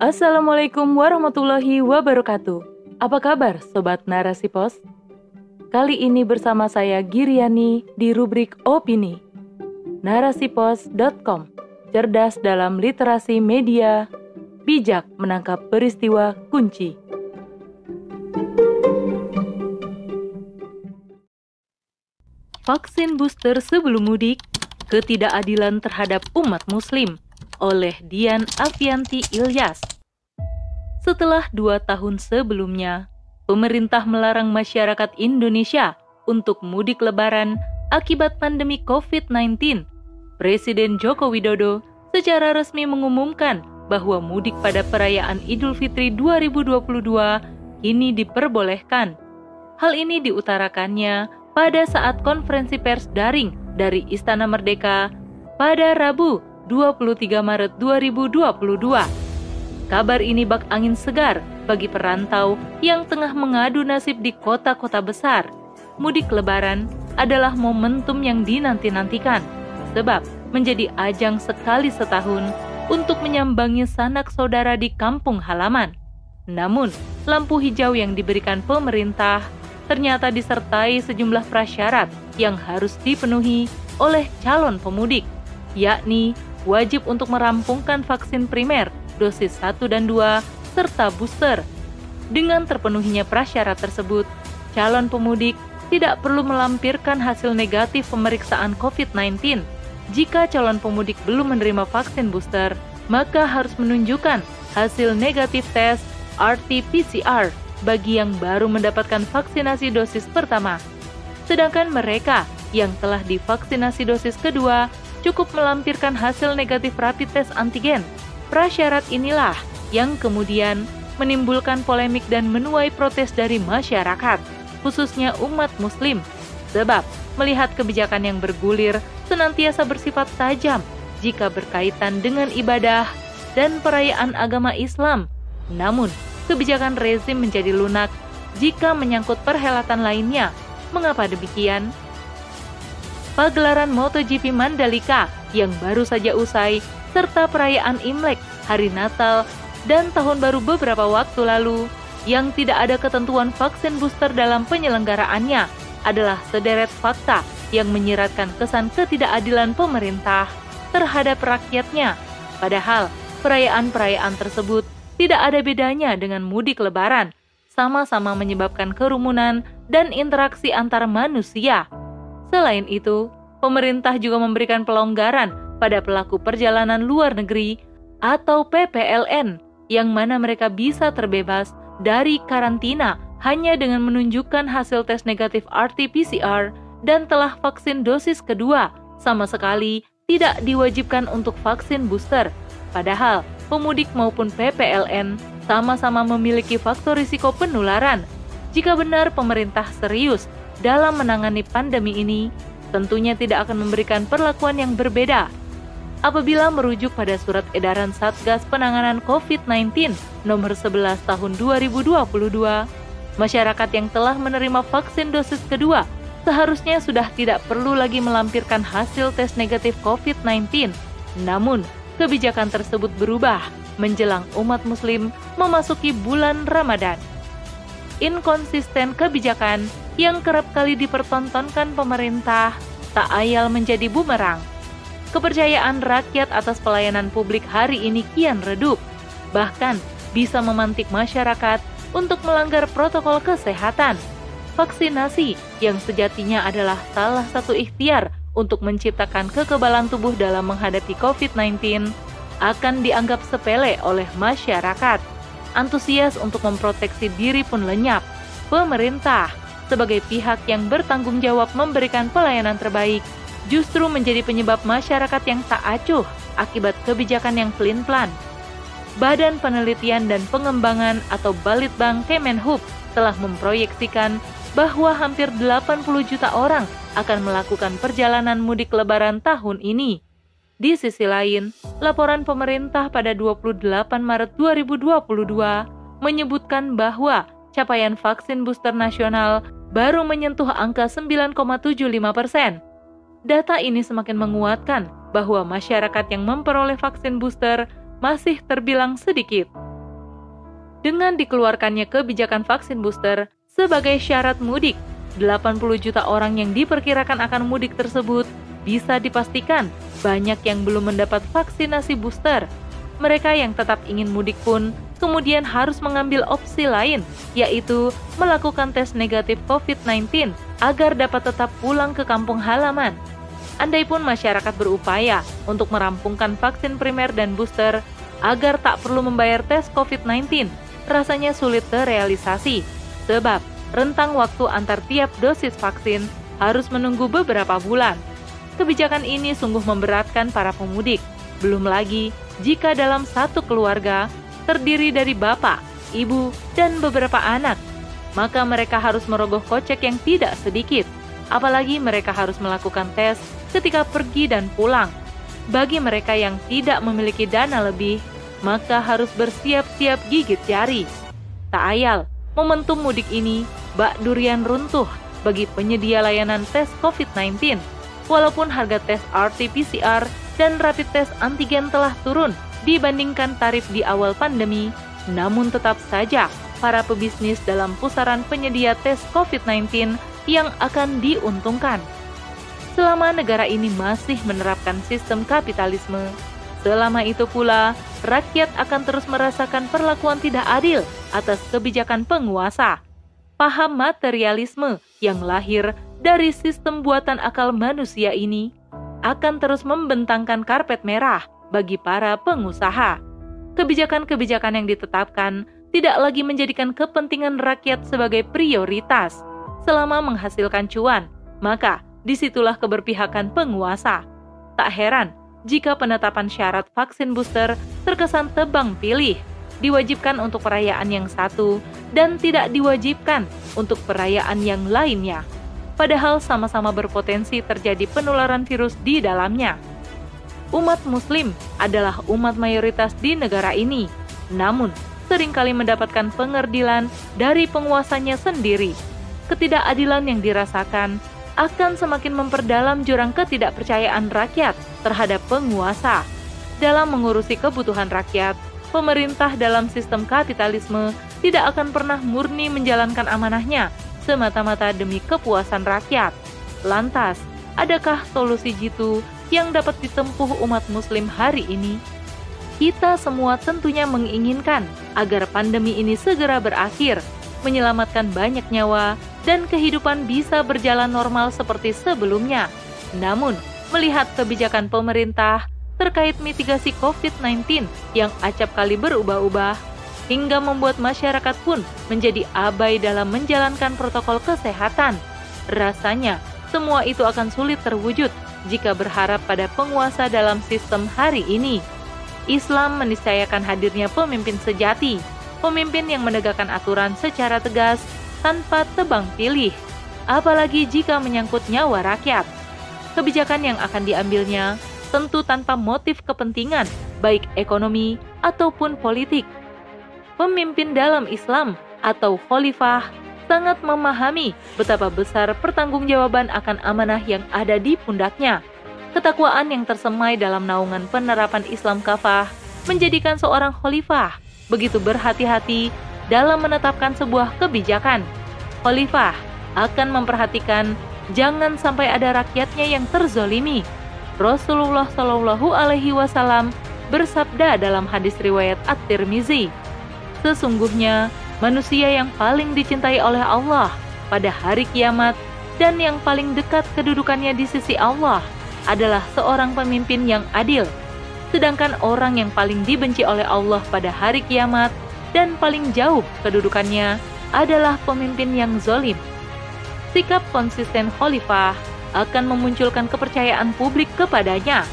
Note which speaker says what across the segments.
Speaker 1: Assalamualaikum warahmatullahi wabarakatuh. Apa kabar Sobat Narasi Pos? Kali ini bersama saya Giriani di rubrik Opini. Narasipos.com Cerdas dalam literasi media, bijak menangkap peristiwa kunci. Vaksin booster sebelum mudik, ketidakadilan terhadap umat muslim – oleh Dian Avianti Ilyas. Setelah dua tahun sebelumnya, pemerintah melarang masyarakat Indonesia untuk mudik lebaran akibat pandemi COVID-19. Presiden Joko Widodo secara resmi mengumumkan bahwa mudik pada perayaan Idul Fitri 2022 kini diperbolehkan. Hal ini diutarakannya pada saat konferensi pers daring dari Istana Merdeka pada Rabu 23 Maret 2022. Kabar ini bak angin segar bagi perantau yang tengah mengadu nasib di kota-kota besar. Mudik lebaran adalah momentum yang dinanti-nantikan, sebab menjadi ajang sekali setahun untuk menyambangi sanak saudara di kampung halaman. Namun, lampu hijau yang diberikan pemerintah ternyata disertai sejumlah prasyarat yang harus dipenuhi oleh calon pemudik, yakni wajib untuk merampungkan vaksin primer, dosis 1 dan 2, serta booster. Dengan terpenuhinya prasyarat tersebut, calon pemudik tidak perlu melampirkan hasil negatif pemeriksaan COVID-19. Jika calon pemudik belum menerima vaksin booster, maka harus menunjukkan hasil negatif tes RT-PCR bagi yang baru mendapatkan vaksinasi dosis pertama. Sedangkan mereka yang telah divaksinasi dosis kedua cukup melampirkan hasil negatif rapid test antigen. Prasyarat inilah yang kemudian menimbulkan polemik dan menuai protes dari masyarakat, khususnya umat muslim. Sebab melihat kebijakan yang bergulir senantiasa bersifat tajam jika berkaitan dengan ibadah dan perayaan agama Islam. Namun, kebijakan rezim menjadi lunak jika menyangkut perhelatan lainnya. Mengapa demikian? Pagelaran MotoGP Mandalika yang baru saja usai, serta perayaan Imlek, Hari Natal, dan Tahun Baru beberapa waktu lalu, yang tidak ada ketentuan vaksin booster dalam penyelenggaraannya adalah sederet fakta yang menyiratkan kesan ketidakadilan pemerintah terhadap rakyatnya. Padahal, perayaan-perayaan tersebut tidak ada bedanya dengan mudik lebaran, sama-sama menyebabkan kerumunan dan interaksi antar manusia. Selain itu, pemerintah juga memberikan pelonggaran pada pelaku perjalanan luar negeri atau PPLN yang mana mereka bisa terbebas dari karantina hanya dengan menunjukkan hasil tes negatif RT-PCR dan telah vaksin dosis kedua, sama sekali tidak diwajibkan untuk vaksin booster. Padahal, pemudik maupun PPLN sama-sama memiliki faktor risiko penularan. Jika benar pemerintah serius dalam menangani pandemi ini tentunya tidak akan memberikan perlakuan yang berbeda. Apabila merujuk pada surat edaran Satgas Penanganan COVID-19 nomor 11 tahun 2022, masyarakat yang telah menerima vaksin dosis kedua seharusnya sudah tidak perlu lagi melampirkan hasil tes negatif COVID-19. Namun, kebijakan tersebut berubah menjelang umat muslim memasuki bulan Ramadan inkonsisten kebijakan yang kerap kali dipertontonkan pemerintah tak ayal menjadi bumerang. Kepercayaan rakyat atas pelayanan publik hari ini kian redup, bahkan bisa memantik masyarakat untuk melanggar protokol kesehatan. Vaksinasi yang sejatinya adalah salah satu ikhtiar untuk menciptakan kekebalan tubuh dalam menghadapi COVID-19 akan dianggap sepele oleh masyarakat antusias untuk memproteksi diri pun lenyap. Pemerintah, sebagai pihak yang bertanggung jawab memberikan pelayanan terbaik, justru menjadi penyebab masyarakat yang tak acuh akibat kebijakan yang pelin-pelan. Badan Penelitian dan Pengembangan atau Balitbang Kemenhub telah memproyeksikan bahwa hampir 80 juta orang akan melakukan perjalanan mudik lebaran tahun ini. Di sisi lain, laporan pemerintah pada 28 Maret 2022 menyebutkan bahwa capaian vaksin booster nasional baru menyentuh angka 9,75 persen. Data ini semakin menguatkan bahwa masyarakat yang memperoleh vaksin booster masih terbilang sedikit. Dengan dikeluarkannya kebijakan vaksin booster sebagai syarat mudik, 80 juta orang yang diperkirakan akan mudik tersebut bisa dipastikan banyak yang belum mendapat vaksinasi booster. Mereka yang tetap ingin mudik pun kemudian harus mengambil opsi lain, yaitu melakukan tes negatif COVID-19 agar dapat tetap pulang ke kampung halaman. Andai pun masyarakat berupaya untuk merampungkan vaksin primer dan booster agar tak perlu membayar tes COVID-19, rasanya sulit terrealisasi, sebab rentang waktu antar tiap dosis vaksin harus menunggu beberapa bulan. Kebijakan ini sungguh memberatkan para pemudik, belum lagi jika dalam satu keluarga terdiri dari bapak, ibu, dan beberapa anak, maka mereka harus merogoh kocek yang tidak sedikit. Apalagi mereka harus melakukan tes ketika pergi dan pulang. Bagi mereka yang tidak memiliki dana lebih, maka harus bersiap-siap gigit jari. Tak ayal, momentum mudik ini bak durian runtuh bagi penyedia layanan tes COVID-19. Walaupun harga tes RT-PCR dan rapid test antigen telah turun dibandingkan tarif di awal pandemi, namun tetap saja para pebisnis dalam pusaran penyedia tes COVID-19 yang akan diuntungkan. Selama negara ini masih menerapkan sistem kapitalisme, selama itu pula rakyat akan terus merasakan perlakuan tidak adil atas kebijakan penguasa. Paham materialisme yang lahir dari sistem buatan akal manusia ini akan terus membentangkan karpet merah bagi para pengusaha. Kebijakan-kebijakan yang ditetapkan tidak lagi menjadikan kepentingan rakyat sebagai prioritas. Selama menghasilkan cuan, maka di situlah keberpihakan penguasa. Tak heran jika penetapan syarat vaksin booster terkesan tebang pilih, diwajibkan untuk perayaan yang satu dan tidak diwajibkan untuk perayaan yang lainnya. Padahal sama-sama berpotensi terjadi penularan virus di dalamnya umat Muslim adalah umat mayoritas di negara ini, namun sering kali mendapatkan pengerdilan dari penguasanya sendiri. Ketidakadilan yang dirasakan akan semakin memperdalam jurang ketidakpercayaan rakyat terhadap penguasa. Dalam mengurusi kebutuhan rakyat, pemerintah dalam sistem kapitalisme tidak akan pernah murni menjalankan amanahnya semata-mata demi kepuasan rakyat. Lantas, adakah solusi jitu yang dapat ditempuh umat Muslim hari ini, kita semua tentunya menginginkan agar pandemi ini segera berakhir, menyelamatkan banyak nyawa, dan kehidupan bisa berjalan normal seperti sebelumnya. Namun, melihat kebijakan pemerintah terkait mitigasi COVID-19 yang acap kali berubah-ubah, hingga membuat masyarakat pun menjadi abai dalam menjalankan protokol kesehatan. Rasanya, semua itu akan sulit terwujud jika berharap pada penguasa dalam sistem hari ini. Islam meniscayakan hadirnya pemimpin sejati, pemimpin yang menegakkan aturan secara tegas tanpa tebang pilih, apalagi jika menyangkut nyawa rakyat. Kebijakan yang akan diambilnya tentu tanpa motif kepentingan, baik ekonomi ataupun politik. Pemimpin dalam Islam atau khalifah sangat memahami betapa besar pertanggungjawaban akan amanah yang ada di pundaknya. Ketakwaan yang tersemai dalam naungan penerapan Islam kafah menjadikan seorang khalifah begitu berhati-hati dalam menetapkan sebuah kebijakan. Khalifah akan memperhatikan jangan sampai ada rakyatnya yang terzolimi. Rasulullah Shallallahu Alaihi Wasallam bersabda dalam hadis riwayat At-Tirmizi, sesungguhnya manusia yang paling dicintai oleh Allah pada hari kiamat dan yang paling dekat kedudukannya di sisi Allah adalah seorang pemimpin yang adil. Sedangkan orang yang paling dibenci oleh Allah pada hari kiamat dan paling jauh kedudukannya adalah pemimpin yang zolim. Sikap konsisten khalifah akan memunculkan kepercayaan publik kepadanya.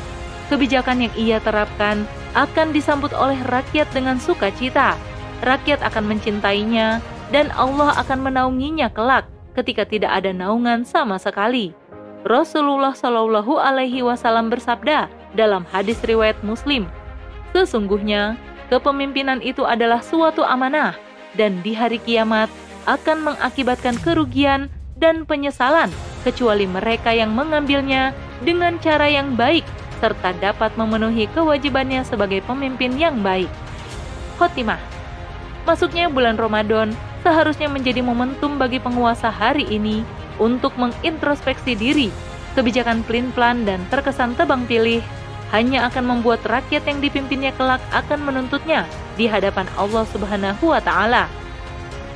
Speaker 1: Kebijakan yang ia terapkan akan disambut oleh rakyat dengan sukacita rakyat akan mencintainya, dan Allah akan menaunginya kelak ketika tidak ada naungan sama sekali. Rasulullah Shallallahu Alaihi Wasallam bersabda dalam hadis riwayat Muslim, sesungguhnya kepemimpinan itu adalah suatu amanah dan di hari kiamat akan mengakibatkan kerugian dan penyesalan kecuali mereka yang mengambilnya dengan cara yang baik serta dapat memenuhi kewajibannya sebagai pemimpin yang baik. Khotimah Masuknya bulan Ramadan seharusnya menjadi momentum bagi penguasa hari ini untuk mengintrospeksi diri. Kebijakan pelin-pelan dan terkesan tebang pilih hanya akan membuat rakyat yang dipimpinnya kelak akan menuntutnya di hadapan Allah Subhanahu wa taala.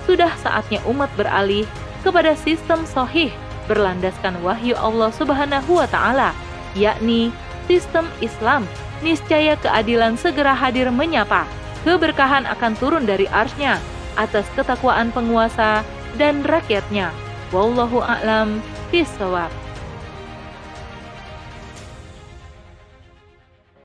Speaker 1: Sudah saatnya umat beralih kepada sistem sohih berlandaskan wahyu Allah Subhanahu wa taala, yakni sistem Islam. Niscaya keadilan segera hadir menyapa keberkahan akan turun dari arsnya atas ketakwaan penguasa dan rakyatnya. Wallahu a'lam bishawab.